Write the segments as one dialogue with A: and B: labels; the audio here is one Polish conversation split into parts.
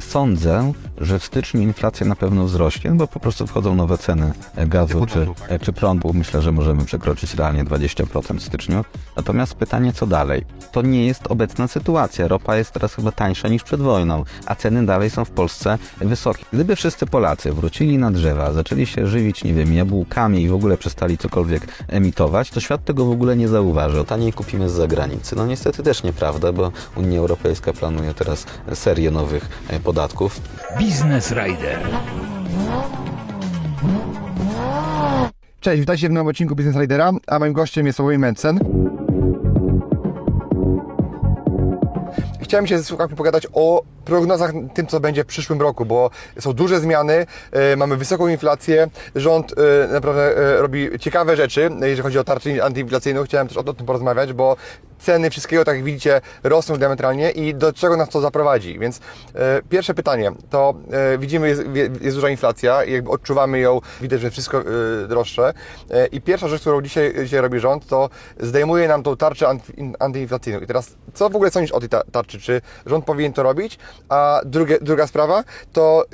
A: Sądzę, że w styczniu inflacja na pewno wzrośnie, bo po prostu wchodzą nowe ceny gazu czy, czy prądu. Myślę, że możemy przekroczyć realnie 20% w styczniu. Natomiast pytanie, co dalej? To nie jest obecna sytuacja. Ropa jest teraz chyba tańsza niż przed wojną, a ceny dalej są w Polsce wysokie. Gdyby wszyscy Polacy wrócili na drzewa, zaczęli się żywić, nie wiem, jabłkami i w ogóle przestali cokolwiek emitować, to świat tego w ogóle nie zauważy. O taniej kupimy z zagranicy. No niestety też nieprawda, bo Unia Europejska planuje teraz serię nowych e, podatków.
B: Biznes Rider.
C: Cześć, witajcie w nowym odcinku Business Ridera, a moim gościem jest Sławomir Mencen. Chciałem się ze słuchaczami pogadać o prognozach tym, co będzie w przyszłym roku, bo są duże zmiany, e, mamy wysoką inflację, rząd e, naprawdę e, robi ciekawe rzeczy, jeżeli chodzi o tarczę antyinflacyjną. Chciałem też o, tym porozmawiać, bo ceny wszystkiego, tak jak widzicie, rosną diametralnie i do czego nas to zaprowadzi. Więc pierwsze pytanie, to widzimy, jest, jest duża inflacja jakby odczuwamy ją, widać, że wszystko droższe. I pierwsza rzecz, którą dzisiaj, dzisiaj robi rząd, to zdejmuje nam tą tarczę anty, antyinflacyjną. I teraz, co w ogóle sądzisz o tej ta- tarczy? Czy rząd powinien to robić? A drugie, druga sprawa, to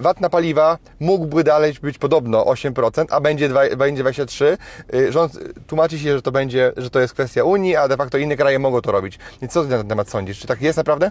C: VAT na paliwa mógłby dalej być podobno 8%, a będzie, dwa- będzie 23%. Y, Rząd tłumaczy się, że to będzie, że to jest kwestia Unii, a de facto inne kraje mogą to robić. Więc co ty na ten temat sądzisz? Czy tak jest naprawdę?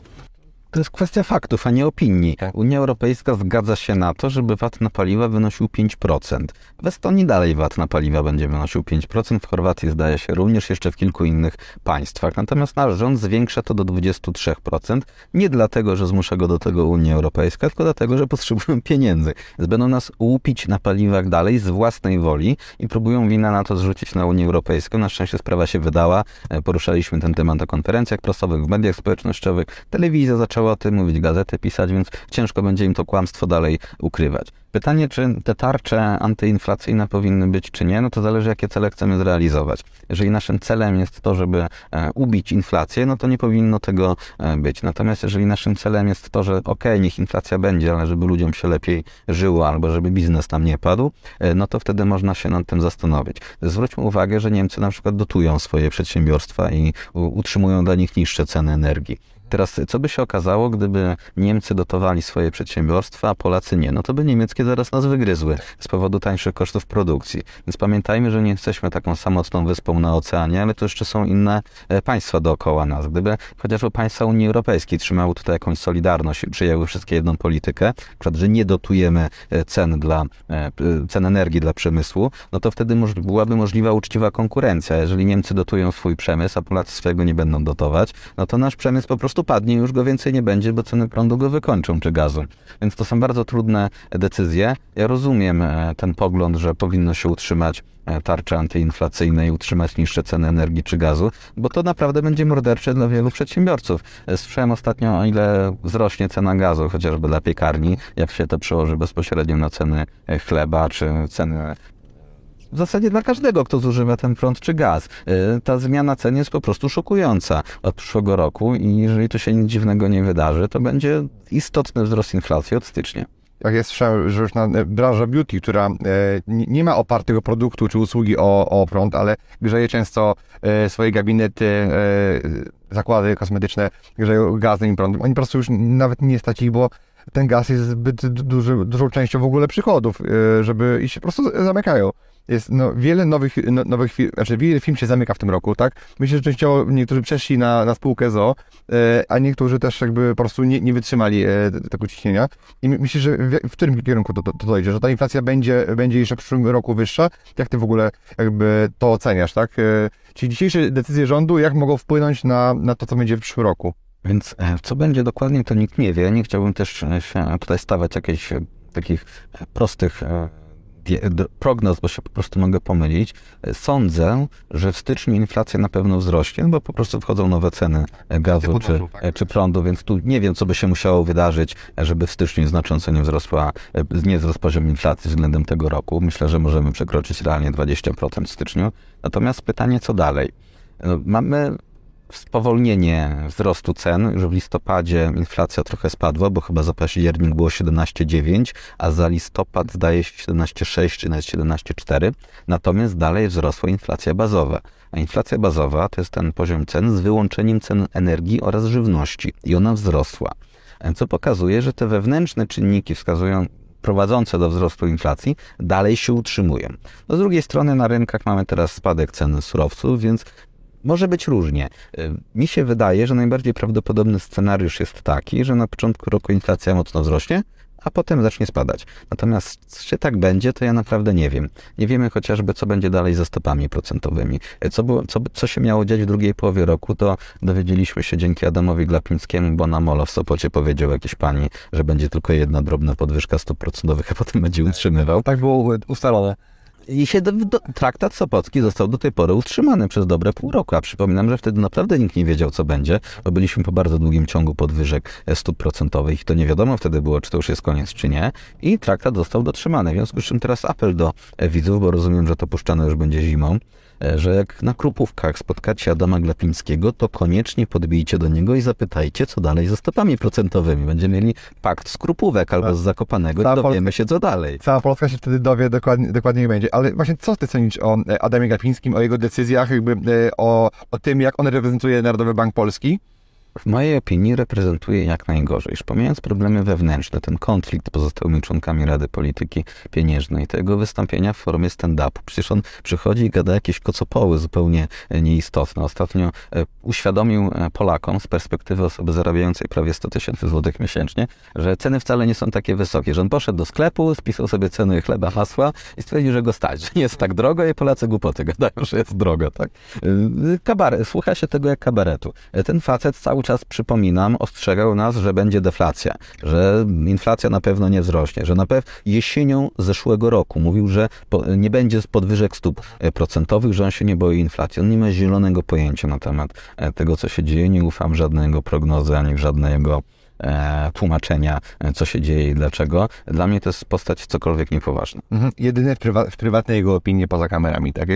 A: To jest kwestia faktów, a nie opinii. Unia Europejska zgadza się na to, żeby VAT na paliwa wynosił 5%. W Estonii dalej VAT na paliwa będzie wynosił 5%, w Chorwacji zdaje się również, jeszcze w kilku innych państwach. Natomiast nasz rząd zwiększa to do 23%, nie dlatego, że zmusza go do tego Unia Europejska, tylko dlatego, że potrzebują pieniędzy. Będą nas łupić na paliwach dalej z własnej woli i próbują winę na to zrzucić na Unię Europejską. Na szczęście sprawa się wydała. E, Poruszaliśmy ten temat na konferencjach prasowych, w mediach społecznościowych. Telewizja zaczęła o tym mówić, gazety pisać, więc ciężko będzie im to kłamstwo dalej ukrywać. Pytanie, czy te tarcze antyinflacyjne powinny być, czy nie, no to zależy, jakie cele chcemy zrealizować. Jeżeli naszym celem jest to, żeby e, ubić inflację, no to nie powinno tego e, być. Natomiast jeżeli naszym celem jest to, że okej, niech inflacja będzie, ale żeby ludziom się lepiej żyło, albo żeby biznes tam nie padł, e, no to wtedy można się nad tym zastanowić. Zwróćmy uwagę, że Niemcy na przykład dotują swoje przedsiębiorstwa i utrzymują dla nich niższe ceny energii. Teraz, co by się okazało, gdyby Niemcy dotowali swoje przedsiębiorstwa, a Polacy nie? No to by niemieckie zaraz nas wygryzły z powodu tańszych kosztów produkcji. Więc pamiętajmy, że nie jesteśmy taką samotną wyspą na oceanie, ale to jeszcze są inne e, państwa dookoła nas. Gdyby chociażby państwa Unii Europejskiej trzymały tutaj jakąś solidarność i przyjęły wszystkie jedną politykę, przykład, że nie dotujemy e, cen dla e, cen energii dla przemysłu, no to wtedy byłaby możliwa uczciwa konkurencja. Jeżeli Niemcy dotują swój przemysł, a Polacy swojego nie będą dotować, no to nasz przemysł po prostu padnie i już go więcej nie będzie, bo ceny prądu go wykończą czy gazu. Więc to są bardzo trudne decyzje. Ja rozumiem e, ten pogląd, że powinno się utrzymać e, tarcze antyinflacyjne i utrzymać niższe ceny energii czy gazu, bo to naprawdę będzie mordercze dla wielu przedsiębiorców. E, Słyszałem ostatnio, o ile wzrośnie cena gazu, chociażby dla piekarni, jak się to przełoży bezpośrednio na ceny chleba czy ceny w zasadzie dla każdego, kto zużywa ten prąd czy gaz. Y, Ta zmiana cen jest po prostu szokująca od przyszłego roku i jeżeli tu się nic dziwnego nie wydarzy, to będzie istotny wzrost inflacji od stycznia.
C: Jak jest, że już na e, branża beauty, która e, nie ma opartego produktu czy usługi o, o prąd, ale grzeje często e, swoje gabinety, zakłady kosmetyczne, grzeją gazem i prądem. Oni po prostu już nawet nie stać ich, bo ten gaz jest zbyt duży, dużą częścią w ogóle przychodów, żeby i się po prostu zamykają. Jest no, wiele nowych, no, nowych firm, znaczy wiele firm się zamyka w tym roku, tak? Myślę, że częściowo niektórzy przeszli na, na spółkę ZO, e, a niektórzy też jakby po prostu nie, nie wytrzymali e, tego ciśnienia. I my- myślę, że w, w którym kierunku to, to, to dojdzie? Że ta inflacja będzie, będzie jeszcze w przyszłym roku wyższa? Jak ty w ogóle jakby to oceniasz, tak? E, czyli dzisiejsze decyzje rządu, jak mogą wpłynąć na, na to, co będzie w przyszłym roku?
A: Więc e, co będzie dokładnie, to nikt nie wie. Nie chciałbym też e, tutaj stawiać jakichś e, takich prostych prognoz, bo się po prostu mogę pomylić. Sądzę, że w styczniu inflacja na pewno wzrośnie, bo po prostu wchodzą nowe ceny e, gazu czy,
C: prądu, tak.
A: e, czy prądu, więc tu nie wiem, co by się musiało wydarzyć, żeby w styczniu znacząco nie wzrosła, e, nie wzrósł poziom inflacji względem tego roku. Myślę, że możemy przekroczyć realnie 20% w styczniu. Natomiast pytanie, co dalej? No, Mamy spowolnienie wzrostu cen. Już w listopadzie inflacja trochę spadła, bo chyba za październik było 17,9, a za listopad zdaje się 17,6 czy nawet 17,4. Natomiast dalej wzrosła inflacja bazowa. A inflacja bazowa to jest ten poziom cen z wyłączeniem cen energii oraz żywności. I ona wzrosła. co pokazuje, że te wewnętrzne czynniki wskazują prowadzące do wzrostu inflacji dalej się utrzymują. No z drugiej strony na rynkach mamy teraz spadek cen surowców, więc może być różnie. Y, mi się wydaje, że najbardziej prawdopodobny scenariusz jest taki, że na początku roku inflacja mocno wzrośnie, a potem zacznie spadać. Natomiast czy tak będzie, to ja naprawdę nie wiem. Nie wiemy chociażby, co będzie dalej ze stopami procentowymi. Co, było, co, co się miało dziać w drugiej połowie roku, to dowiedzieliśmy się dzięki Adamowi Glapińskiemu, bo na Molo w Sopocie powiedział jakiś pani, że będzie tylko jedna drobna podwyżka stóp procentowych, a potem będzie utrzymywał.
C: Tak było ustalone.
A: I się do, do, traktat Sopocki został do tej pory utrzymany przez dobre pół roku, a przypominam, że wtedy naprawdę nikt nie wiedział, co będzie, bo byliśmy po bardzo długim ciągu podwyżek stóp procentowych i to nie wiadomo wtedy było, czy to już jest koniec, czy nie. I traktat został dotrzymany. W związku z czym teraz apel do widzów, bo rozumiem, że to puszczane już będzie zimą, E, że jak na Krupówkach spotkacie Adama Glapińskiego, to koniecznie podbijcie do niego i zapytajcie, co dalej ze stopami procentowymi. Będziemy mieli pakt z Krupówek albo z Zakopanego i dowiemy się, co dalej.
C: Cała Polska się wtedy dowie, dokładnie, dokładnie będzie. Ale właśnie co ty cenisz o e, Adamie Glapińskim, o jego decyzjach, jakby e, o, o tym, jak on reprezentuje Narodowy Bank Polski?
A: W mojej opinii reprezentuje jak najgorzej. Już pomijając problemy wewnętrzne, ten konflikt pozostałymi członkami Rady Polityki Pieniężnej, tego wystąpienia w formie stand-upu. Przecież on przychodzi i gada jakieś kocopoły zupełnie e, nieistotne. Ostatnio e, uświadomił e, Polakom z perspektywy osoby zarabiającej prawie 100 tysięcy złotych miesięcznie, że ceny wcale nie są takie wysokie, że on poszedł do sklepu, spisał sobie ceny chleba, masła i stwierdził, że go stać, że nie jest tak drogo i Polacy głupoty gadają, że jest drogo, tak? Kabaret, słucha się tego jak kabaretu. Ten facet cały czas, przypominam, ostrzegał nas, że będzie deflacja, że inflacja na pewno nie wzrośnie, że na pewno jesienią zeszłego roku mówił, że nie będzie podwyżek stóp e, procentowych, że on się nie boi inflacji. On nie ma zielonego pojęcia na temat e, tego, co się dzieje. Nie ufam żadnego prognozy, ani żadnego e, tłumaczenia, co się dzieje i dlaczego. Dla mnie to jest postać cokolwiek niepoważna.
C: Mhm. Jedyne w, prywa- w prywatnej jego opinii poza kamerami, tak?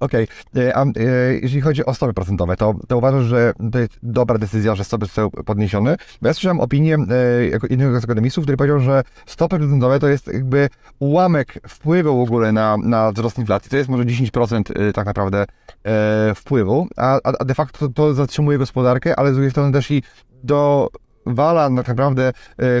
C: Okej, okay. E, e, jeżeli chodzi o stopy procentowe, to, to uważasz, że to jest dobra decyzja, że stopy zostały podniesione? Bo ja słyszałem opinię e, jednego z akademistów, który powiedział, że stopy procentowe to jest jakby ułamek wpływu w ogóle na, na wzrost inflacji. To jest może 10% tak naprawdę wpływu, a, a de facto to, zatrzymuje gospodarkę, ale z drugiej strony też i do wala tak naprawdę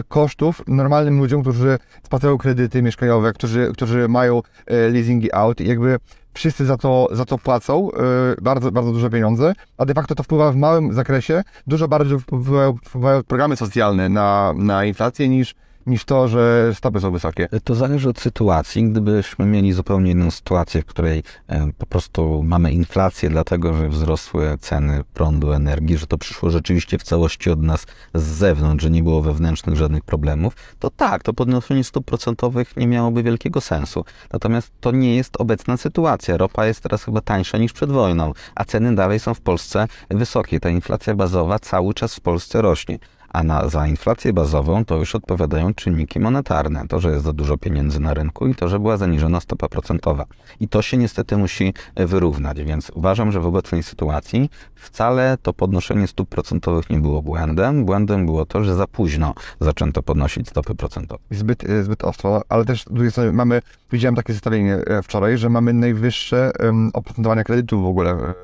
C: kosztów normalnym ludziom, którzy spłacają kredyty mieszkaniowe, którzy, którzy mają leasingi out jakby wszyscy za to, za to płacą yy, bardzo, bardzo duże pieniądze, a de facto to wpływa w małym zakresie, dużo bardziej wpływają, wpływają programy socjalne na, na inflację niż niż to, że stopy są wysokie.
A: To zależy od sytuacji. Gdybyśmy mieli zupełnie inną sytuację, w której e, po prostu mamy inflację, dlatego że wzrosły ceny prądu, energii, że to przyszło rzeczywiście w całości od nas z zewnątrz, że nie było wewnętrznych żadnych problemów, to tak, to podnoszenie stóp procentowych nie miałoby wielkiego sensu. Natomiast to nie jest obecna sytuacja. Ropa jest teraz chyba tańsza niż przed wojną, a ceny dalej są w Polsce wysokie. Ta inflacja bazowa cały czas w Polsce rośnie a na, za inflację bazową to już odpowiadają czynniki monetarne. To, że jest za dużo pieniędzy na rynku i to, że była zaniżona stopa procentowa. I to się niestety musi wyrównać, więc uważam, że w obecnej sytuacji wcale to podnoszenie stóp procentowych nie było błędem. Błędem było to, że za późno zaczęto podnosić stopy procentowe.
C: Zbyt, e, zbyt ostro, ale też mamy, widziałem takie zestawienie e, wczoraj, że mamy najwyższe um, oprocentowanie kredytów w ogóle e,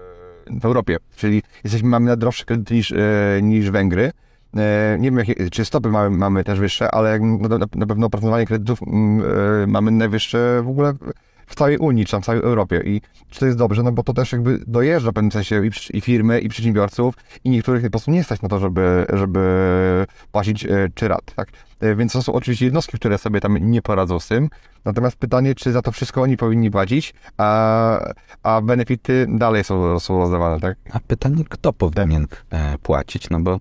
C: w Europie, czyli jesteśmy, mamy najdroższe kredyty niż, niż Węgry. E, nie wiem, jakie, czy stopy mamy, mamy też wyższe, ale na, na pewno oprocentowanie kredytów mm, e, mamy najwyższe w ogóle w całej Unii, czy tam w całej Europie. I czy to jest dobrze? No bo to też jakby dojeżdża w pewnym sensie i, i firmy, i przedsiębiorców, i niektórych po prostu nie stać na to, żeby, żeby płacić e, czy rat, tak? Więc to są oczywiście jednostki, które sobie tam nie poradzą z tym. Natomiast pytanie, czy za to wszystko oni powinni płacić, a, a benefity dalej są, są rozdawane, tak?
A: A pytanie, kto powinien płacić? No bo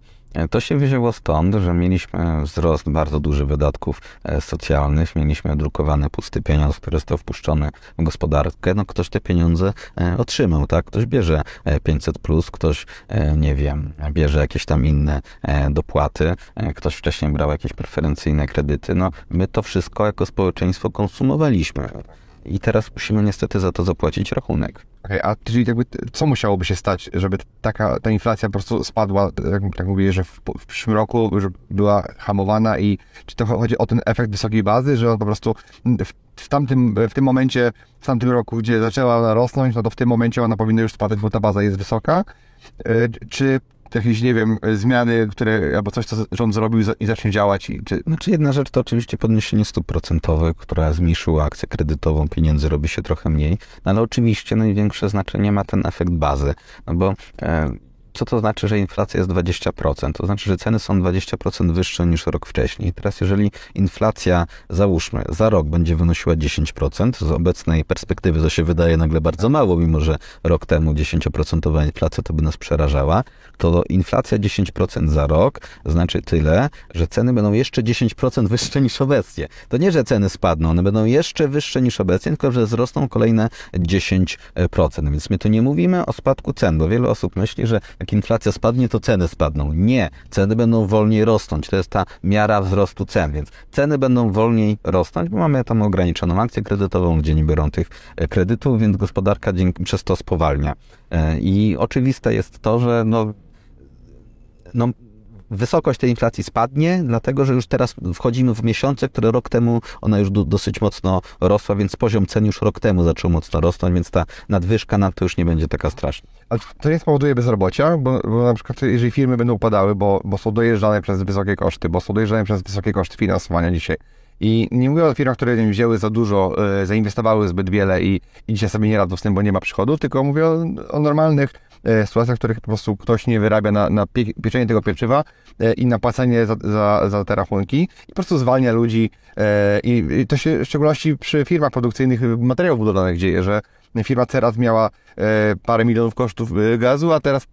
A: to się wzięło stąd, że mieliśmy wzrost bardzo duży wydatków e, socjalnych, mieliśmy drukowane pusty pieniądz, który został wpuszczony w gospodarkę. No ktoś te pieniądze e, otrzymał, tak? Ktoś bierze 500 e, plus, ktoś, nie wiem, bierze jakieś tam inne dopłaty, ktoś wcześniej brał jakieś preferencyjne kredyty. No my to wszystko jako społeczeństwo konsumowaliśmy. I teraz musimy niestety za to zapłacić rachunek.
C: Okay, a czyli jakby co musiałoby się stać, żeby taka ta inflacja po prostu spadła, jak, tak mówię, że w, w przyszłym roku była hamowana i czy to chodzi o ten efekt wysokiej bazy, że on po prostu w, w tamtym, w tym momencie, w tamtym roku, gdzie zaczęła ona rosnąć, no to w tym momencie ona powinna już spadać, bo ta baza jest wysoka, e, czy jakieś, nie wiem, zmiany, które, albo coś, co rząd zrobił i zacznie działać? I, czy...
A: Znaczy jedna rzecz to oczywiście podniesienie stóp procentowych, która zmniejszyła akcję kredytową, pieniędzy robi się trochę mniej, no ale oczywiście największe znaczenie ma ten efekt bazy, no bo e, co to znaczy, że inflacja jest 20%? To znaczy, że ceny są 20% wyższe niż rok wcześniej. Teraz, jeżeli inflacja, załóżmy, za rok będzie wynosiła 10%, z obecnej perspektywy to się wydaje nagle bardzo mało, mimo że rok temu 10% inflacja to by nas przerażała, to inflacja 10% za rok znaczy tyle, że ceny będą jeszcze 10% wyższe niż obecnie. To nie, że ceny spadną, one będą jeszcze wyższe niż obecnie, tylko że wzrosną kolejne 10%. Więc my tu nie mówimy o spadku cen, bo wiele osób myśli, że jak inflacja spadnie, to ceny spadną. Nie, ceny będą wolniej rosnąć. To jest ta miara wzrostu cen, więc ceny będą wolniej rosnąć, bo mamy tam ograniczoną akcję kredytową, gdzie nie biorą tych e, kredytów, więc gospodarka dzięki, przez to spowalnia. E, I oczywiste jest to, że no, no wysokość tej inflacji spadnie, dlatego że już teraz wchodzimy w miesiące, które rok temu ona już dosyć mocno rosła, więc poziom cen już rok temu zaczął mocno rosnąć, więc ta nadwyżka nam to już nie będzie taka straszna.
C: Ale to nie spowoduje bezrobocia, bo, bo na przykład jeżeli firmy będą upadały, bo, bo są dojeżdżane przez wysokie koszty, bo są dojeżdżane przez wysokie koszty finansowania dzisiaj, i nie mówię o firmach, które wzięły za dużo, e, zainwestowały zbyt wiele i, i dzisiaj sobie nie radzą z tym, bo nie ma przychodu, tylko mówię o, o normalnych sytuacjach, w których po prostu ktoś nie wyrabia na, na pie, pieczenie tego pieczywa e, i na płacenie za, za, za te rachunki i po prostu zwalnia ludzi. I, I to się w szczególności przy firmach produkcyjnych materiałów budowlanych dzieje, że firma teraz miała parę milionów kosztów gazu, a teraz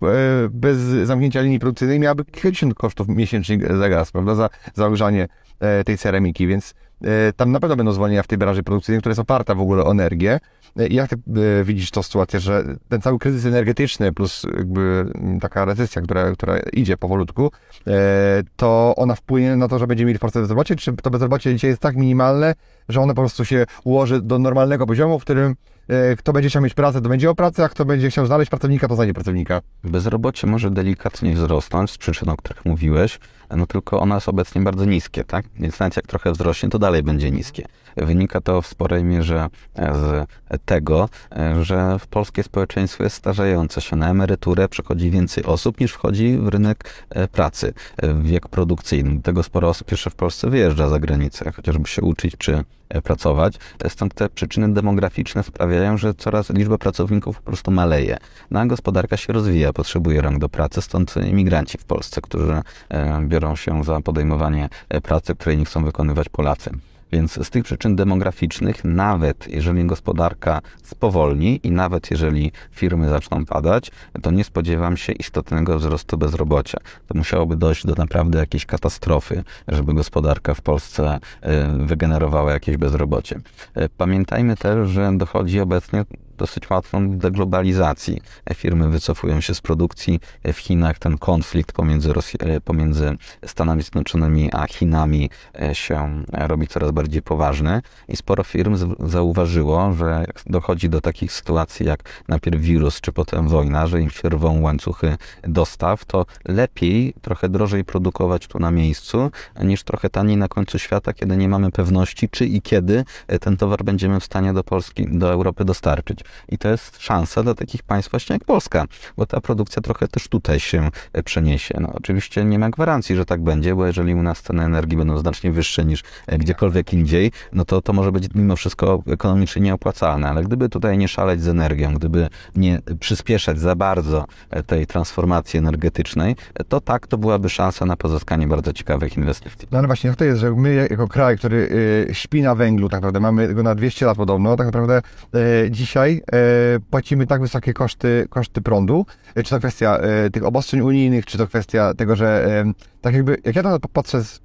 C: bez zamknięcia linii produkcyjnej miałaby kilkadziesiąt kosztów miesięcznych za gaz, prawda, za, za ogrzanie E, tej ceramiki, więc e, tam na pewno będą zwolnienia w tej branży produkcyjnej, która jest oparta w ogóle o energię. E, jak ty widzisz tą sytuację, że ten cały kryzys energetyczny plus jakby taka recesja, która, która idzie powolutku, to ona wpłynie na to, że będziemy mieli w Polsce bezrobocie, czy to bezrobocie dzisiaj jest tak minimalne, że ono po prostu się ułoży do normalnego poziomu, w którym kto będzie chciał mieć pracę, to będzie o pracę, a kto będzie chciał znaleźć pracownika, to znajdzie pracownika.
A: Bezrobocie może delikatnie wzrosnąć z przyczyn, o których mówiłeś, no tylko ono jest obecnie bardzo niskie, tak? Więc nawet jak trochę wzrośnie, to dalej będzie niskie. Wynika to w sporej mierze z tego, że w polskie społeczeństwo jest starzejące się. Na emeryturę przychodzi więcej osób niż wchodzi w rynek e, pracy, w wiek produkcyjny. Tego sporo osób jeszcze w Polsce wyjeżdża za granicę, chociażby się uczyć czy e, pracować. Stąd te przyczyny demograficzne sprawiają, że coraz liczba pracowników po prostu maleje. No a gospodarka się rozwija, potrzebuje rąk do pracy, stąd imigranci w Polsce, którzy e, biorą się za podejmowanie pracy, której nie chcą wykonywać Polacy. Więc z tych przyczyn demograficznych, nawet jeżeli gospodarka spowolni i nawet jeżeli firmy zaczną padać, to nie spodziewam się istotnego wzrostu bezrobocia. To musiałoby dojść do naprawdę jakiejś katastrofy, żeby gospodarka w Polsce e, wygenerowała jakieś bezrobocie. E, pamiętajmy też, że dochodzi obecnie dosyć łatwą deglobalizacji. Firmy wycofują się z produkcji w Chinach. Ten konflikt pomiędzy, Rosji, e, pomiędzy Stanami Zjednoczonymi a Chinami e, się robi coraz bardziej poważny i sporo firm zauważyło, że dochodzi do takich sytuacji jak najpierw wirus, czy potem wojna, że im się rwą łańcuchy dostaw, to lepiej trochę drożej produkować tu na miejscu, niż trochę taniej na końcu świata, kiedy nie mamy pewności, czy i kiedy ten towar będziemy w stanie do Polski, do Europy dostarczyć. I to jest szansa dla takich państw właśnie jak Polska, bo ta produkcja trochę też tutaj się e, przeniesie. No, oczywiście nie ma gwarancji, że tak będzie, bo jeżeli u nas ceny energii będą znacznie wyższe niż e, gdziekolwiek indziej, no to to może być mimo wszystko ekonomicznie nieopłacalne, ale gdyby tutaj nie szaleć z energią, gdyby nie przyspieszać za bardzo e, tej transformacji energetycznej, to tak, to byłaby szansa na pozyskanie bardzo ciekawych inwestycji.
C: No ale właśnie, jak to jest, że my jako kraj, który śpi na węglu, tak naprawdę mamy go na 200 lat podobno, tak naprawdę dzisiaj e, płacimy tak wysokie koszty, koszty prądu, e, czy to kwestia e, tych obostrzeń unijnych, czy to kwestia tego, że tak jakby, jak ja to patrzę z,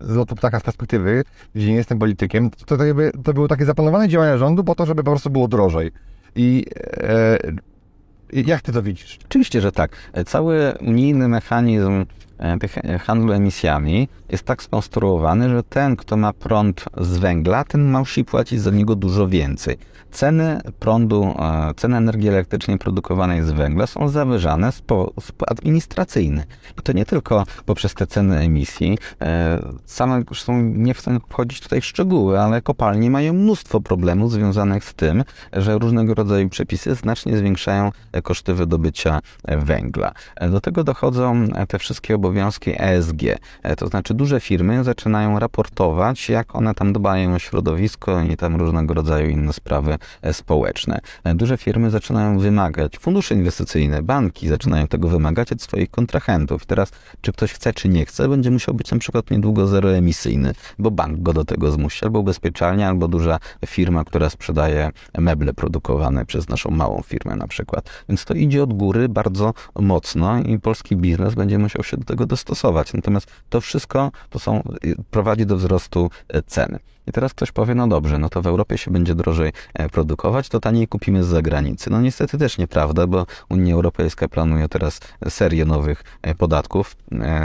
C: z lotu ptaka z perspektywy, gdzie nie jestem politykiem, to, to, jakby, to było takie zaplanowane działania rządu po to, żeby po prostu było drożej. I jak ty to widzisz?
A: Oczywiście, że tak. Cały unijny mechanizm tych e, handlu emisjami jest tak skonstruowany, że ten, kto ma prąd z węgla, ten musi płacić za niego dużo więcej. Ceny prądu, e, ceny energii elektrycznej produkowanej z węgla są zawyżane w sposób administracyjny. I to nie tylko poprzez te ceny emisji. Same już są, nie chcę wchodzić tutaj w szczegóły, ale kopalnie mają mnóstwo problemów związanych z tym, że różnego rodzaju przepisy znacznie zwiększają koszty wydobycia węgla. Do tego dochodzą te wszystkie obowiązki ESG, to znaczy duże firmy zaczynają raportować, jak one tam dbają o środowisko i tam różnego rodzaju inne sprawy społeczne. Duże firmy zaczynają wymagać, fundusze inwestycyjne, banki zaczynają tego wymagać od swoich kontrahentów. Teraz, czy ktoś chce, czy nie chce, będzie musiał być na przykład niedługo zeroemisyjny, bo bank go do tego zmusi, albo ubezpieczalnia, albo duża firma, która sprzedaje meble produkowane przez naszą małą firmę na przykład. Więc to idzie od góry bardzo mocno i polski biznes będzie musiał się do tego dostosować. Natomiast to wszystko to są, prowadzi do wzrostu e, ceny. I teraz ktoś powie, no dobrze, no to w Europie się będzie drożej e, produkować, to taniej kupimy z zagranicy. No niestety też nieprawda, bo Unia Europejska planuje teraz serię nowych e, podatków.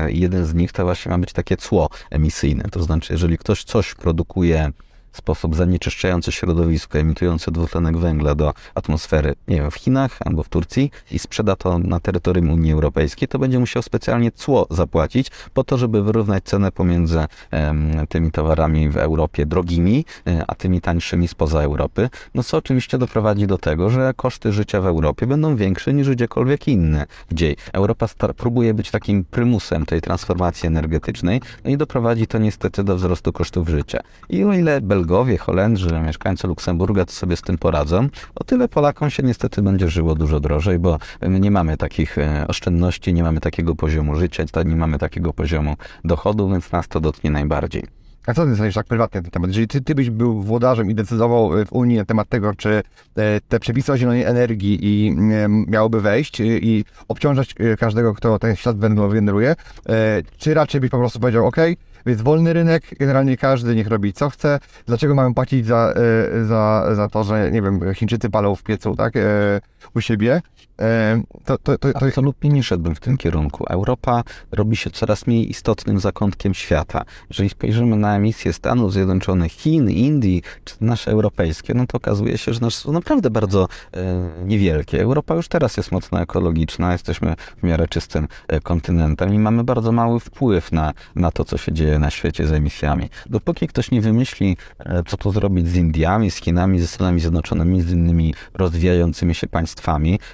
A: Jeden z nich to właśnie ma być takie cło emisyjne. To znaczy, jeżeli ktoś coś produkuje sposób zanieczyszczający środowisko, emitujący dwutlenek węgla do atmosfery, nie wiem, w Chinach albo w Turcji i sprzeda to na terytorium Unii Europejskiej, to będzie musiał specjalnie cło zapłacić po to, żeby wyrównać cenę pomiędzy um, tymi towarami w Europie drogimi, e, a tymi tańszymi spoza Europy, no co oczywiście doprowadzi do tego, że koszty życia w Europie będą większe niż gdziekolwiek inny. Gdzie Europa próbuje być takim prymusem tej transformacji energetycznej, no i doprowadzi to niestety do wzrostu kosztów życia. I o ile Belgia Belgowie, Holendrzy, mieszkańcy Luksemburga to sobie z tym poradzą, o tyle Polakom się niestety będzie żyło dużo drożej, bo nie mamy takich e, oszczędności, nie mamy takiego poziomu życia, nie mamy takiego poziomu dochodu, więc nas to dotknie najbardziej.
C: A co ty sądzisz tak prywatnie na ten temat? Jeżeli ty, ty byś był włodarzem i decydował e, w Unii na temat tego, czy e, te przepisy o zielonej energii i miałoby wejść i obciążać każdego, kto ten świat generuje, czy raczej byś po prostu powiedział, ok, więc wolny rynek, generalnie każdy niech robi co chce. Dlaczego mamy płacić za, e, za, za to, że nie wiem, Chińczycy palą w piecu, tak, e, u siebie?
A: E, to, to, to, to... Absolutnie nie szedłbym w tym kierunku. Europa robi się coraz mniej istotnym zakątkiem świata. Jeżeli spojrzymy na emisje Stanów Zjednoczonych, Chin, Indii, czy nasze europejskie, no to okazuje się, że nasze są naprawdę bardzo e, niewielkie. Europa już teraz jest mocno ekologiczna, jesteśmy w miarę czystym kontynentem i mamy bardzo mały wpływ na, na to, co się dzieje na świecie z emisjami. Dopóki ktoś nie wymyśli, e, co to zrobić z Indiami, z Chinami, ze Stanami Zjednoczonymi, z innymi rozwijającymi się państwami,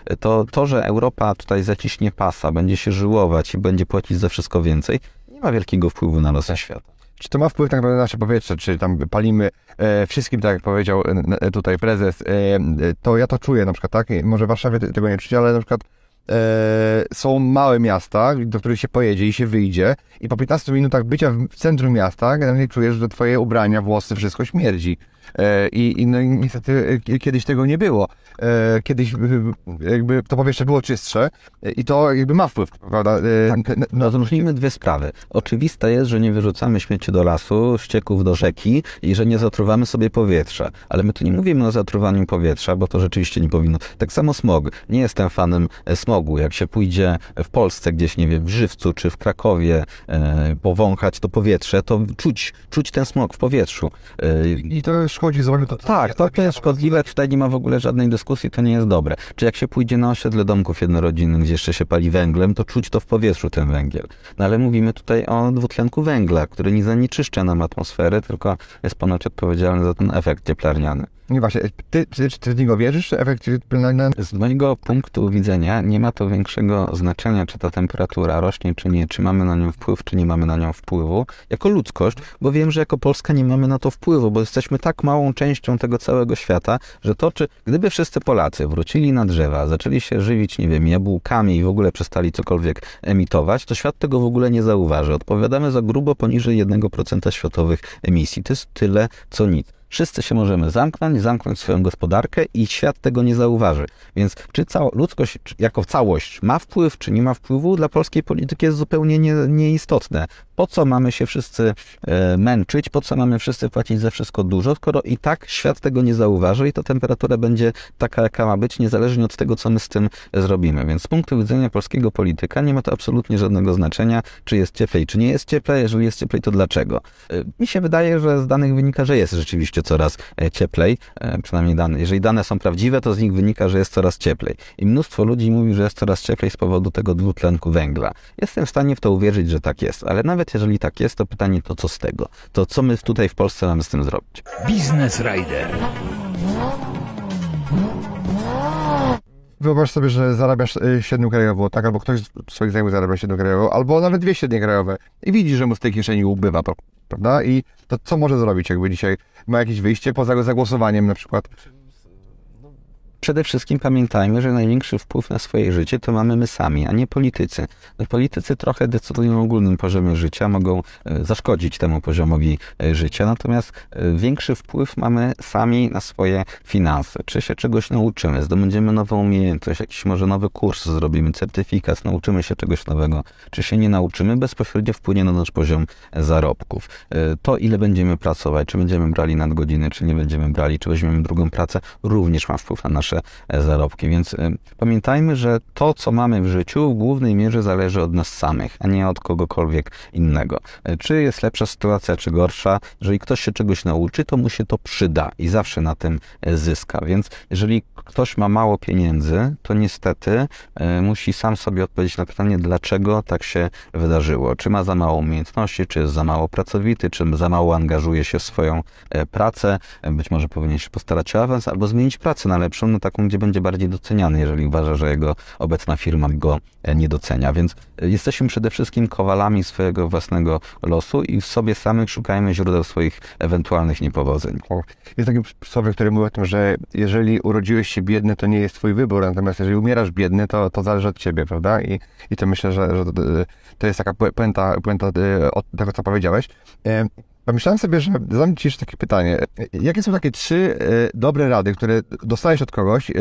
A: e, to to, że Europa tutaj zaciśnie pasa, będzie się żyłować i będzie płacić za wszystko więcej, nie ma wielkiego wpływu na losy świata.
C: Czy to ma wpływ tak naprawdę na nasze powietrze, czy tam palimy e, wszystkim, tak jak powiedział e, tutaj prezes, e, to ja to czuję na przykład, tak? Może w Warszawie tego nie czuć, ale na przykład e, są małe miasta, do których się pojedzie i się wyjdzie i po 15 minutach bycia w centrum miasta generalnie czujesz, że twoje ubrania, włosy, wszystko śmierdzi. E, I, i no, niestety e, kiedyś tego nie było. E, kiedyś jakby to powietrze było czystsze i to jakby ma wpływ, prawda?
A: Tak, rozróżnijmy dwie sprawy. Oczywiste jest, że nie wyrzucamy śmieci do lasu, ścieków do rzeki i że nie zatruwamy sobie powietrza. Ale my tu nie mówimy o zatruwaniu powietrza, bo to rzeczywiście nie powinno. Tak samo smog. Nie jestem fanem smogu. Jak się pójdzie w Polsce gdzieś, nie wiem, w Żywcu czy w Krakowie powąchać to powietrze, to czuć, czuć ten smog w powietrzu.
C: I to szkodzi zdrowiu. To,
A: tak, to, to jest szkodliwe, tutaj nie ma w ogóle żadnej dyskusji, to nie jest dobre. Czy jak się pójdzie na osiedle domków jednorodzinnych, gdzie jeszcze się pali węglem, to czuć to w powietrzu ten węgiel. No ale mówimy tutaj o dwutlenku węgla, który nie zanieczyszcza nam atmosfery, tylko jest ponoć odpowiedzialny za ten efekt cieplarniany.
C: Nie właśnie, ty, czy, czy ty w niego wierzysz, efekt cieplarniany?
A: Z mojego punktu widzenia nie ma to większego znaczenia, czy ta temperatura rośnie, czy nie, czy mamy na nią wpływ, czy nie mamy na nią wpływu, jako ludzkość, bo wiem, że jako Polska nie mamy na to wpływu, bo jesteśmy tak małą częścią tego całego świata, że to, czy gdyby wszyscy Polacy wrócili na drzewa, zaczęli się żywić, nie wiem, jabłkami i w ogóle przestali cokolwiek emitować, to świat tego w ogóle nie zauważy. Odpowiadamy za grubo poniżej 1% światowych emisji. To jest tyle, co nic. Wszyscy się możemy zamknąć, zamknąć swoją gospodarkę i świat tego nie zauważy. Więc czy cała ludzkość jako całość ma wpływ, czy nie ma wpływu, dla polskiej polityki jest zupełnie nie, nieistotne. Po co mamy się wszyscy e, męczyć, po co mamy wszyscy płacić za wszystko dużo, skoro i tak świat tego nie zauważy i ta temperatura będzie taka, jaka ma być, niezależnie od tego, co my z tym zrobimy. Więc z punktu widzenia polskiego polityka nie ma to absolutnie żadnego znaczenia, czy jest cieplej, czy nie jest cieplej. Jeżeli jest cieplej, to dlaczego? E, mi się wydaje, że z danych wynika, że jest rzeczywiście coraz e, cieplej, przynajmniej dane. Jeżeli dane są prawdziwe, to z nich wynika, że jest coraz cieplej. I mnóstwo ludzi mówi, że jest coraz cieplej z powodu tego dwutlenku węgla. Jestem w stanie w to uwierzyć, że tak jest, ale nawet jeżeli tak jest, to pytanie to co z tego? To co my tutaj w Polsce mamy z tym zrobić?
B: Biznes Rider.
C: Wyobraź sobie, że zarabiasz y, średnią krajową, tak? Albo ktoś z swoich znajomych zarabia średnią krajową, albo nawet dwie średnie krajowe i widzi, że mu z tej kieszeni ubywa, prawda? I to co może zrobić, jakby dzisiaj ma jakieś wyjście poza zagłosowaniem na przykład?
A: Przede wszystkim pamiętajmy, że największy wpływ na swoje życie to mamy my sami, a nie politycy. No, politycy trochę decydują o ogólnym poziomie życia, mogą e, zaszkodzić temu poziomowi e, życia, natomiast e, większy wpływ mamy sami na swoje finanse. Czy się czegoś nauczymy, zdobędziemy nową umiejętność, jakiś może nowy kurs zrobimy, certyfikat, nauczymy się czegoś nowego, czy się nie nauczymy, bezpośrednio wpłynie na nasz poziom zarobków. To, ile będziemy pracować, czy będziemy brali nadgodziny, czy nie będziemy brali, czy weźmiemy drugą pracę, również ma wpływ na nasze e, zarobki. Więc e, pamiętajmy, że to, co mamy w życiu, w głównej mierze zależy od nas samych, a nie od kogokolwiek innego. E, czy jest lepsza sytuacja, czy gorsza? Jeżeli ktoś się czegoś nauczy, to mu się to przyda i zawsze na tym zyska. Więc jeżeli ktoś ma mało pieniędzy, to niestety musi sam sobie odpowiedzieć na pytanie, dlaczego tak się wydarzyło. Czy ma za mało umiejętności, czy jest za mało pracowity, czy za mało angażuje się w swoją pracę. Być może powinien się postarać o awans albo zmienić pracę na lepszą, no taką, gdzie będzie bardziej doceniany, jeżeli uważa, że jego obecna firma go e, nie docenia. Więc e, jesteśmy przede wszystkim kowalami swojego własnego losu i w sobie samych szukajmy źródeł swoich ewentualnych niepowodzeń.
C: Jest takie przysłowie, które mówi o tym, że jeżeli urodziłeś się biedny, to nie jest twój wybór, natomiast jeżeli umierasz biedny, to, to zależy od ciebie, prawda? I, i to myślę, że, że to jest taka puenta, puenta e, od tego, co powiedziałeś. Pomyślałem sobie, że zadam Ci jeszcze takie pytanie. Jakie są takie trzy e, dobre rady, które dostajesz od kogoś e,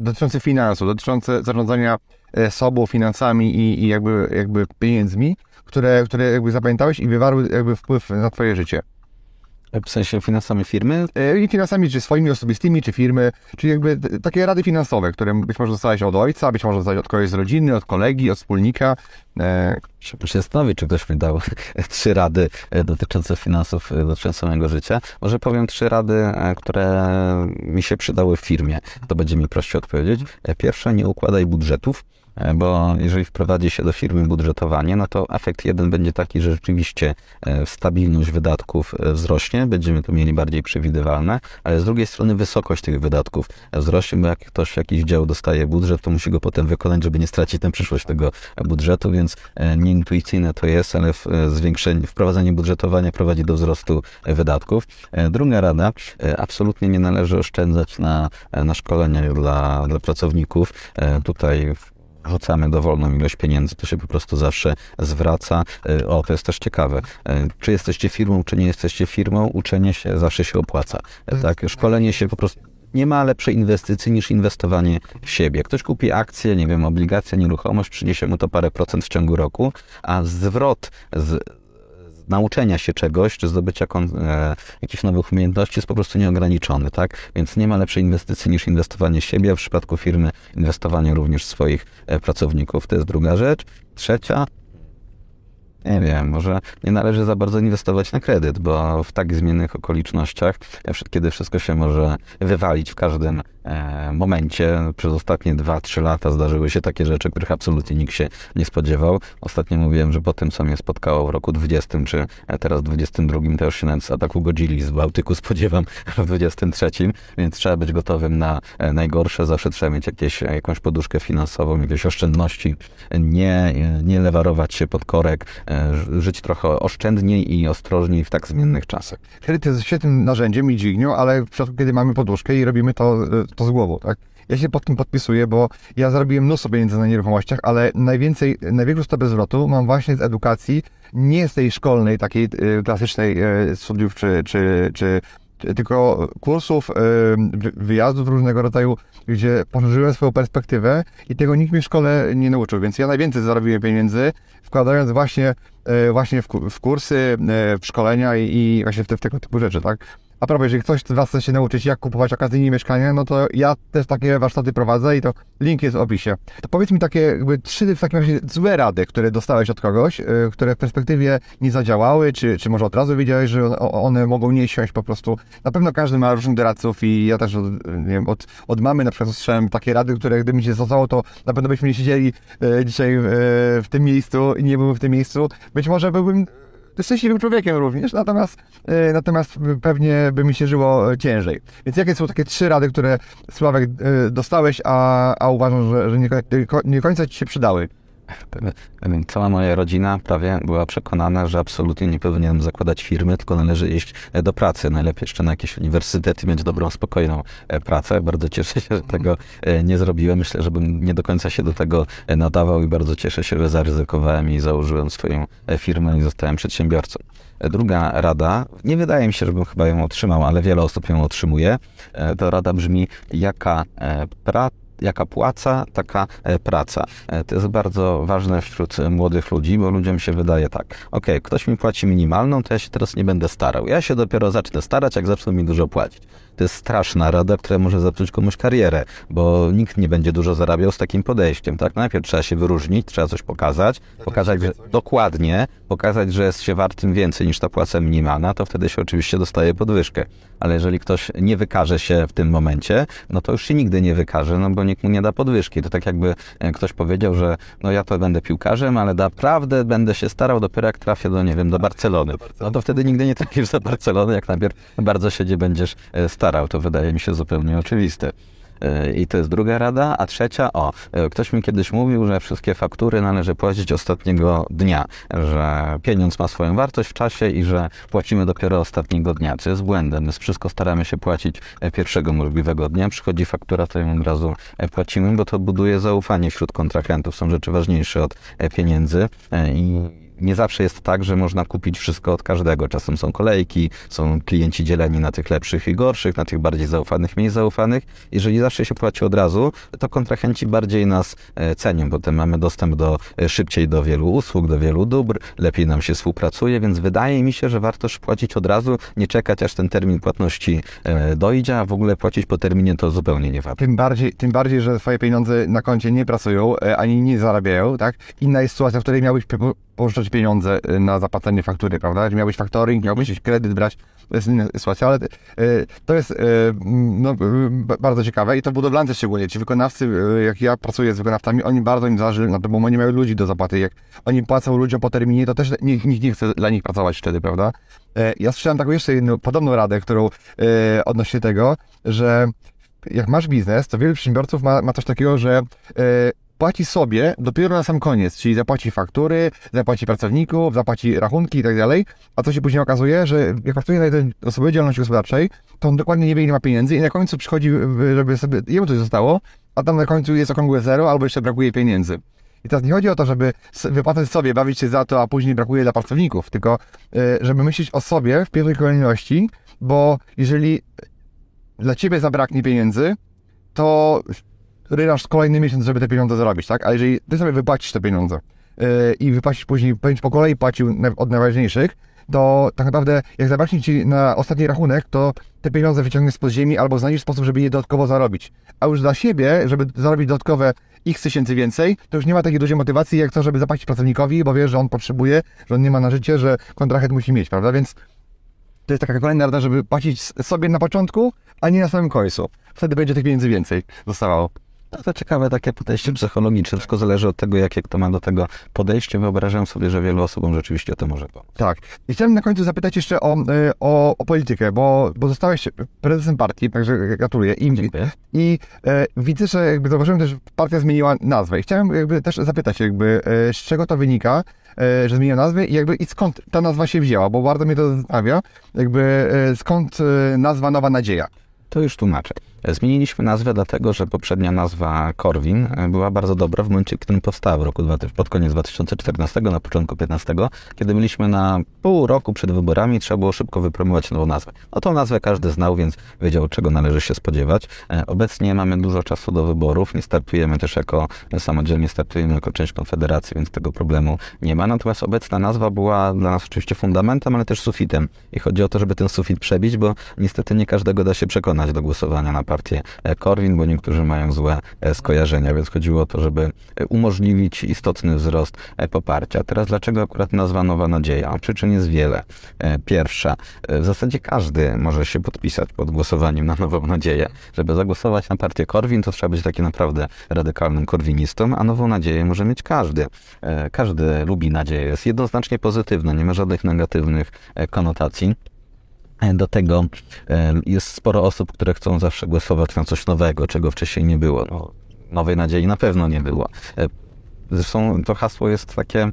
C: dotyczące finansów, dotyczące zarządzania e, sobą, finansami i, i jakby, jakby pieniędzmi, które, które jakby zapamiętałeś i wywarły jakby wpływ na Twoje życie?
A: W sensie finansami firmy?
C: E, I finansami, czy swoimi osobistymi, czy firmy, czyli jakby takie rady finansowe, które być może dostałeś od ojca, być może dostałeś od kogoś z rodziny, od kolegi, od wspólnika.
A: E, Muszę się zastanowić, czy ktoś mi dał trzy rady e, dotyczące finansów, dotyczące mojego życia. Może powiem trzy rady, które mi się przydały w firmie. To będzie mi prościej odpowiedzieć. Pierwsza, nie układaj budżetów. E, bo jeżeli wprowadzi się do firmy budżetowanie, no to efekt jeden będzie taki, że rzeczywiście e, stabilność wydatków e, wzrośnie, będziemy to mieli bardziej przewidywalne, ale z drugiej strony wysokość tych wydatków wzrośnie, bo jak ktoś jakiś dział dostaje budżet, to musi go potem wykonać, żeby nie stracić na przyszłość tego budżetu, więc nieintuicyjne to jest, ale zwiększenie, wprowadzenie budżetowania prowadzi do wzrostu wydatków. Druga rada, absolutnie nie należy oszczędzać na, na szkolenia dla, dla pracowników. Tutaj rzucamy dowolną ilość pieniędzy, to się po prostu zawsze zwraca. E, o, to jest też ciekawe. E, czy jesteście firmą, czy nie jesteście firmą, uczenie się zawsze się opłaca. E, tak, szkolenie się po prostu nie ma lepszej inwestycji niż inwestowanie w siebie. Ktoś kupi akcję, nie wiem, obligację, nieruchomość, przyniesie mu to parę procent w ciągu roku, a zwrot z nauczenia się czegoś, czy zdobycia e, jakichś nowych umiejętności jest po prostu nieograniczony, tak? Więc nie ma lepszej inwestycji niż inwestowanie w siebie, w przypadku firmy inwestowanie również w swoich e, pracowników. To jest druga rzecz. Trzecia, nie wiem, może nie należy za bardzo inwestować na kredyt, bo w tak zmiennych okolicznościach, kiedy wszystko się może wywalić w każdym E, momencie. Przez ostatnie 2-3 lata zdarzyły się takie rzeczy, których absolutnie nikt się nie spodziewał. Ostatnio mówiłem, że po tym, co mnie spotkało w roku 20, czy teraz 22, to już się nawet z ataku godzili z Bałtyku spodziewam w 23, więc trzeba być gotowym na e, najgorsze. Zawsze trzeba mieć jakieś, jakąś poduszkę finansową, jakieś oszczędności, nie, nie lewarować się pod korek, e, żyć trochę oszczędniej i ostrożniej w tak zmiennych czasach.
C: Kredyt jest świetnym narzędziem i dźwignią, ale w przypadku, kiedy mamy poduszkę i robimy to to z głową, tak? Ja się pod tym podpisuję, bo ja zarobiłem mnóstwo pieniędzy na nieruchomościach, ale najwięcej, największą stopę zwrotu mam właśnie z edukacji, nie z tej szkolnej, takiej y, klasycznej y, studiów czy, czy, czy tylko kursów, y, wy- wyjazdów różnego rodzaju, gdzie poszerzyłem swoją perspektywę i tego nikt mi w szkole nie nauczył, więc ja najwięcej zarobiłem pieniędzy, wkładając właśnie, y, właśnie w, ku- w kursy, y, w szkolenia i, i właśnie w, te, w tego typu rzeczy, tak? A propos, jeżeli ktoś z Was chce się nauczyć, jak kupować okazyjnie mieszkania, no to ja też takie warsztaty prowadzę i to link jest w opisie. To powiedz mi takie jakby trzy w takim razie złe rady, które dostałeś od kogoś, y, które w perspektywie nie zadziałały, czy, czy może od razu wiedziałeś, że one- mogą nie siąść po prostu. Na pewno każdy ma różnych doradców i ja też od, nie wiem, od, od mamy na przykład usłyszałem takie rady, które gdyby mi się zostało, to na pewno byśmy nie siedzieli e, dzisiaj e, w tym miejscu i nie byłem w tym miejscu. Być może byłbym szczęśliwym człowiekiem również, natomiast, e, natomiast pewnie by mi się żyło ciężej. Więc jakie są takie trzy rady, które Sławek e, dostałeś, a, a uważam, że, że nie, nie końca ci się przydały?
A: Cała moja rodzina prawie była przekonana, że absolutnie nie powinienem zakładać firmy, tylko należy iść e, do pracy. Najlepiej jeszcze na jakiś uniwersytet i mieć dobrą, spokojną e, pracę. Bardzo cieszę się, że tego e, nie zrobiłem. Myślę, że bym nie do końca się do tego nadawał i bardzo cieszę się, że zaryzykowałem i założyłem swoją firmę i zostałem przedsiębiorcą. Druga rada, nie wydaje mi się, żebym chyba ją otrzymał, ale wiele osób ją otrzymuje. To rada brzmi, jaka praca jaka płaca, taka e, praca. E, To jest bardzo ważne wśród e, młodych ludzi, bo ludziom się wydaje tak, okej, ktoś mi płaci minimalną, to ja się teraz nie będę starał. Ja się dopiero zacznę starać, jak zaczną mi dużo płacić. To jest straszna rada, która może zepsuć komuś karierę, bo nikt nie będzie dużo zarabiał z takim podejściem, tak? Najpierw trzeba się wyróżnić, trzeba coś pokazać, pokazać, że dokładnie, pokazać, że jest się wartym więcej niż ta płaca minimalna, to wtedy się oczywiście dostaje podwyżkę. Ale jeżeli ktoś nie wykaże się w tym momencie, no to już się nigdy nie wykaże, no bo nikt mu nie da podwyżki. To tak jakby e, ktoś powiedział, że no ja to będę piłkarzem, ale naprawdę będę się starał dopiero jak trafię do, nie wiem, do Barcelony. No to wtedy nigdy nie trafisz do Barcelony, jak najpierw bardzo się będziesz e, starał. To wydaje mi się zupełnie oczywiste. E, I to jest druga rada. A trzecia, o, e, ktoś mi kiedyś mówił, że wszystkie faktury należy płacić ostatniego dnia, że pieniądz ma swoją wartość w czasie i że płacimy dopiero ostatniego dnia, co jest błędem. My wszystko staramy się płacić e, pierwszego możliwego dnia. Przychodzi faktura, to ją od razu płacimy, bo to buduje zaufanie wśród kontrahentów. Są rzeczy ważniejsze od pieniędzy i nie zawsze jest tak, że można kupić wszystko od każdego. Czasem są kolejki, są klienci dzieleni na tych lepszych i gorszych, na tych bardziej zaufanych, mniej zaufanych. Jeżeli zawsze się płaci od razu, to kontrahenci bardziej nas e, cenią. Potem mamy dostęp do e, szybciej do wielu usług, do wielu dóbr, lepiej nam się współpracuje, więc wydaje mi się, że warto płacić od razu, nie czekać aż ten termin płatności e, dojdzie, a w ogóle płacić po terminie to zupełnie nie warto.
C: Tym bardziej, tym bardziej, że swoje pieniądze na koncie nie pracują, ani nie zarabiają, tak? Inna jest sytuacja, w której miałbyś pożyczać pieniądze e, na zapłacenie faktury, prawda? Że miałbyś faktoring, miałbyś jakiś kredyt brać, to jest inna sytuacja, ale e, to jest mm, no, bardzo ciekawe i to budowlance szczególnie, ci wykonawcy, jak ja pracuję z wykonawcami, oni bardzo im zależy na to, bo oni mają ludzi do zapłaty, jak oni płacą ludziom po terminie, to też nikt, nikt nie chce dla nich pracować wtedy, prawda? E, Ja słyszałem taką jeszcze jedną podobną radę, którą e, odnośnie tego, że jak masz biznes, to wielu przedsiębiorców ma, ma coś takiego, że e, płaci sobie dopiero na sam koniec, czyli zapłaci faktury, zapłaci pracowników, zapłaci rachunki i tak dalej, a co się później okazuje, że jak pracuje na jednej osobie działalności gospodarczej, to on dokładnie nie wie, ile ma pieniędzy i na końcu przychodzi, żeby sobie, jemu coś zostało, a tam na końcu jest okrągłe zero, albo jeszcze brakuje pieniędzy. I teraz nie chodzi o to, żeby wypłacać sobie, bawić się za to, a później brakuje dla pracowników, tylko y, żeby myśleć o sobie w pierwszej kolejności, bo jeżeli dla ciebie zabraknie pieniędzy, to rynasz kolejny miesiąc, żeby te pieniądze zarobić, tak? A jeżeli ty sobie wypłacisz te pieniądze yy, i wypłacisz później, po kolei płacił od najważniejszych, to tak naprawdę jak zabraknie ci na ostatni rachunek, to te pieniądze wyciągniesz spod ziemi albo znajdziesz sposób, żeby je dodatkowo zarobić. A już dla siebie, żeby zarobić dodatkowe x tysięcy więcej, to już nie ma takiej dużej motywacji, jak to, żeby zapłacić pracownikowi, bo wie, że on potrzebuje, że on nie ma na życie, że kontrahent musi mieć, prawda? Więc to jest taka kolejna rada, żeby płacić sobie na początku, a nie na samym końcu. Wtedy będzie tych pieniędzy więcej zostawało.
A: No to ciekawe takie podejście psychologiczne, wszystko zależy od tego, jakie kto ma do tego podejście. Wyobrażam sobie, że wielu osobom rzeczywiście to może pomóc.
C: Tak. I chciałem na końcu zapytać jeszcze o, y, o, o politykę, bo, bo zostałeś prezesem partii, także gratuluję. I,
A: Dziękuję.
C: i e, widzę, że jakby zauważyłem też, że partia zmieniła nazwę. I chciałem jakby też zapytać, jakby e, z czego to wynika, e, że zmieniła nazwę i jakby i skąd ta nazwa się wzięła, bo bardzo mnie to zastanawia, jakby skąd nazwa Nowa Nadzieja.
A: To już tłumaczę. Zmieniliśmy nazwę dlatego, że poprzednia nazwa Korwin e, była bardzo dobra w momencie, w którym powstała w roku pod koniec 2014, na początku 2015, kiedy byliśmy na pół roku przed wyborami, trzeba było szybko wypromować nową nazwę. No tą nazwę każdy znał, więc wiedział, czego należy się spodziewać. E, obecnie mamy dużo czasu do wyborów, nie startujemy też jako samodzielnie, startujemy jako część Konfederacji, więc tego problemu nie ma. Natomiast obecna nazwa była dla nas oczywiście fundamentem, ale też sufitem. I chodzi o to, żeby ten sufit przebić, bo niestety nie każdego da się przekonać do głosowania na partię e, Korwin, bo niektórzy mają złe e, skojarzenia, więc chodziło o to, żeby e, umożliwić istotny wzrost poparcia. Teraz dlaczego akurat nazwa Nowa Nadzieja? Przyczyn jest wiele. Pierwsza, w zasadzie każdy może się podpisać pod głosowaniem na Nową Nadzieję. Żeby zagłosować na partię Korwin, to trzeba być taki naprawdę radykalnym korwinistą, a Nową Nadzieję może mieć każdy. Każdy lubi nadzieję. Jest jednoznacznie pozytywna, nie ma żadnych negatywnych konotacji. Do tego e, jest sporo osób, które chcą zawsze głosować na coś nowego, czego wcześniej nie było. No, nowej nadziei na pewno nie było. E, zresztą to hasło jest takie E,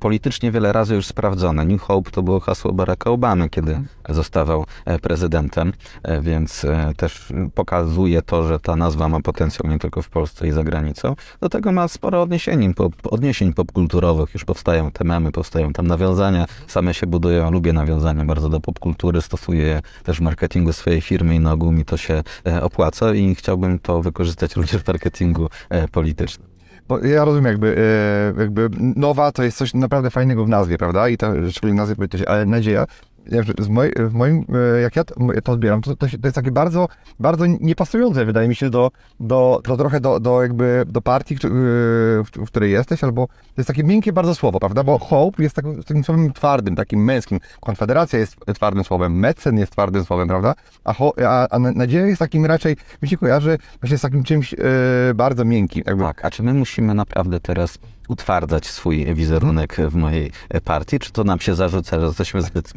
A: politycznie wiele razy już sprawdzone. New Hope to było hasło Baracka Obamy, kiedy mhm. zostawał e, prezydentem, e, więc też pokazuje to, że ta nazwa ma potencjał nie tylko w Polsce i za granicą. Do tego ma sporo odniesień, odniesień popkulturowych. Już powstają te memy, powstają tam nawiązania, same się budują. Lubię nawiązania bardzo do popkultury, stosuję je też w marketingu swojej firmy i na ogół mi to się opłaca i chciałbym to wykorzystać również w marketingu politycznym.
C: Ja rozumiem, jakby, e, jakby nowa to jest coś naprawdę fajnego w nazwie, prawda? I to szczególnie nazwie powiedzieć, ale nadzieja z moj, w moim, e, jak ja to odbieram, to, to, jest takie bardzo, bardzo niepasujące, wydaje mi się, do, do, do trochę do, do jakby do partii, e, w, której jesteś, albo to jest takie miękkie bardzo słowo, prawda? Bo hope jest takim, takim słowem twardym, takim męskim. Konfederacja jest twardym słowem, mecen jest twardym słowem, prawda? A, ho, a, a nadzieja jest takim raczej, mi się kojarzy właśnie z takim czymś e, bardzo miękkim.
A: Jakby. Tak, a czy my musimy naprawdę teraz utwardzać swój wizerunek w mojej partii? Czy to nam się zarzuca, że jesteśmy zbyt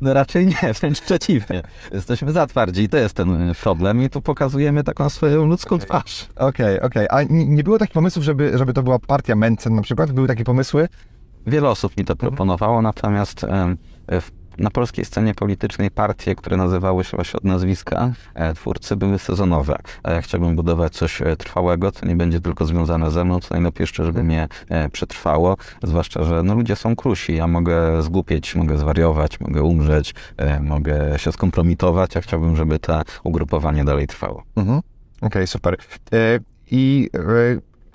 A: No raczej nie, wręcz przeciwnie. Jesteśmy za twardzi i to jest ten problem i tu pokazujemy taką swoją ludzką twarz.
C: Okej, okay, okej. Okay. A nie było takich pomysłów, żeby, żeby to była partia Mencen na przykład? Były takie pomysły?
A: Wiele osób mi to proponowało, natomiast w na polskiej scenie politycznej partie, które nazywały się właśnie od nazwiska, e, twórcy były sezonowe. Ja chciałbym budować coś e, trwałego, co nie będzie tylko związane ze mną, co najlepiej jeszcze, żeby mnie e, przetrwało, zwłaszcza, że no, ludzie są krusi, ja mogę zgłupieć, mogę zwariować, mogę umrzeć, mogę się skompromitować, a chciałbym, żeby to ugrupowanie dalej trwało.
C: Mhm. Okej, okay, super. I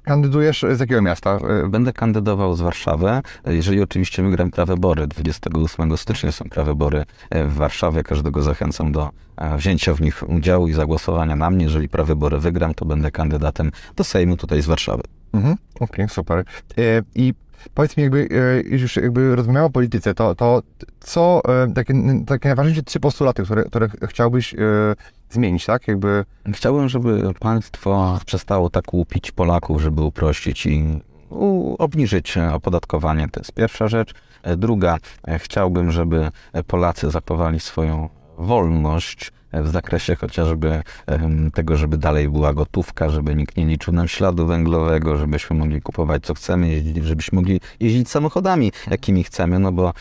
C: Kandydujesz z jakiego miasta?
A: Będę kandydował z Warszawy, jeżeli oczywiście wygram prawybory. 28 stycznia są prawybory w Warszawie. Każdego zachęcam do e, wzięcia w nich udziału i zagłosowania na mnie. Jeżeli prawybory wygram, to będę kandydatem do Sejmu tutaj z Warszawy.
C: Mhm, Okej, okay, super. E, I powiedz mi, jakby e, już jakby rozmawiamy o polityce, to, to co takie, takie najważniejsze trzy postulaty, które, które chciałbyś zmienić, tak? Jakby...
A: Chciałbym, żeby państwo przestało tak łupić Polaków, żeby uprościć i obniżyć opodatkowanie. To jest pierwsza rzecz. Druga, chciałbym, żeby Polacy zachowali swoją wolność w zakresie chociażby tego, żeby dalej była gotówka, żeby nikt nie liczył nam śladu węglowego, żebyśmy mogli kupować co chcemy, żebyśmy mogli jeździć samochodami, jakimi chcemy, no bo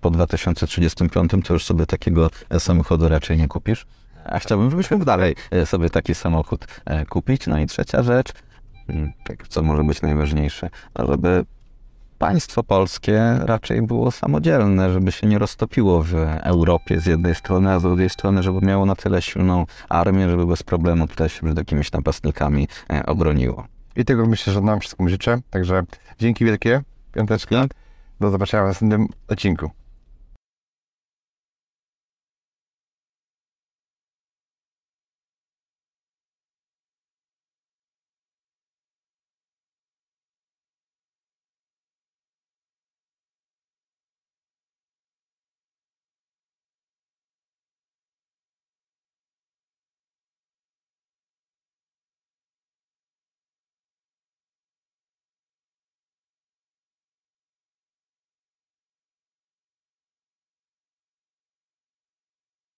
A: po 2035 to już sobie takiego samochodu raczej nie kupisz a chciałbym, żebyś mógł dalej e, sobie taki samochód e, kupić. No i trzecia rzecz, mm, tak, co może być najważniejsze, żeby państwo polskie raczej było samodzielne, żeby się nie roztopiło w Europie z jednej strony, a z drugiej strony, żeby miało na tyle silną armię, żeby bez problemu tutaj się przed jakimiś napastnikami e, obroniło.
C: I tego myślę, że nam wszystkim życzę. Także dzięki wielkie, piąteczka. Do zobaczenia w następnym odcinku.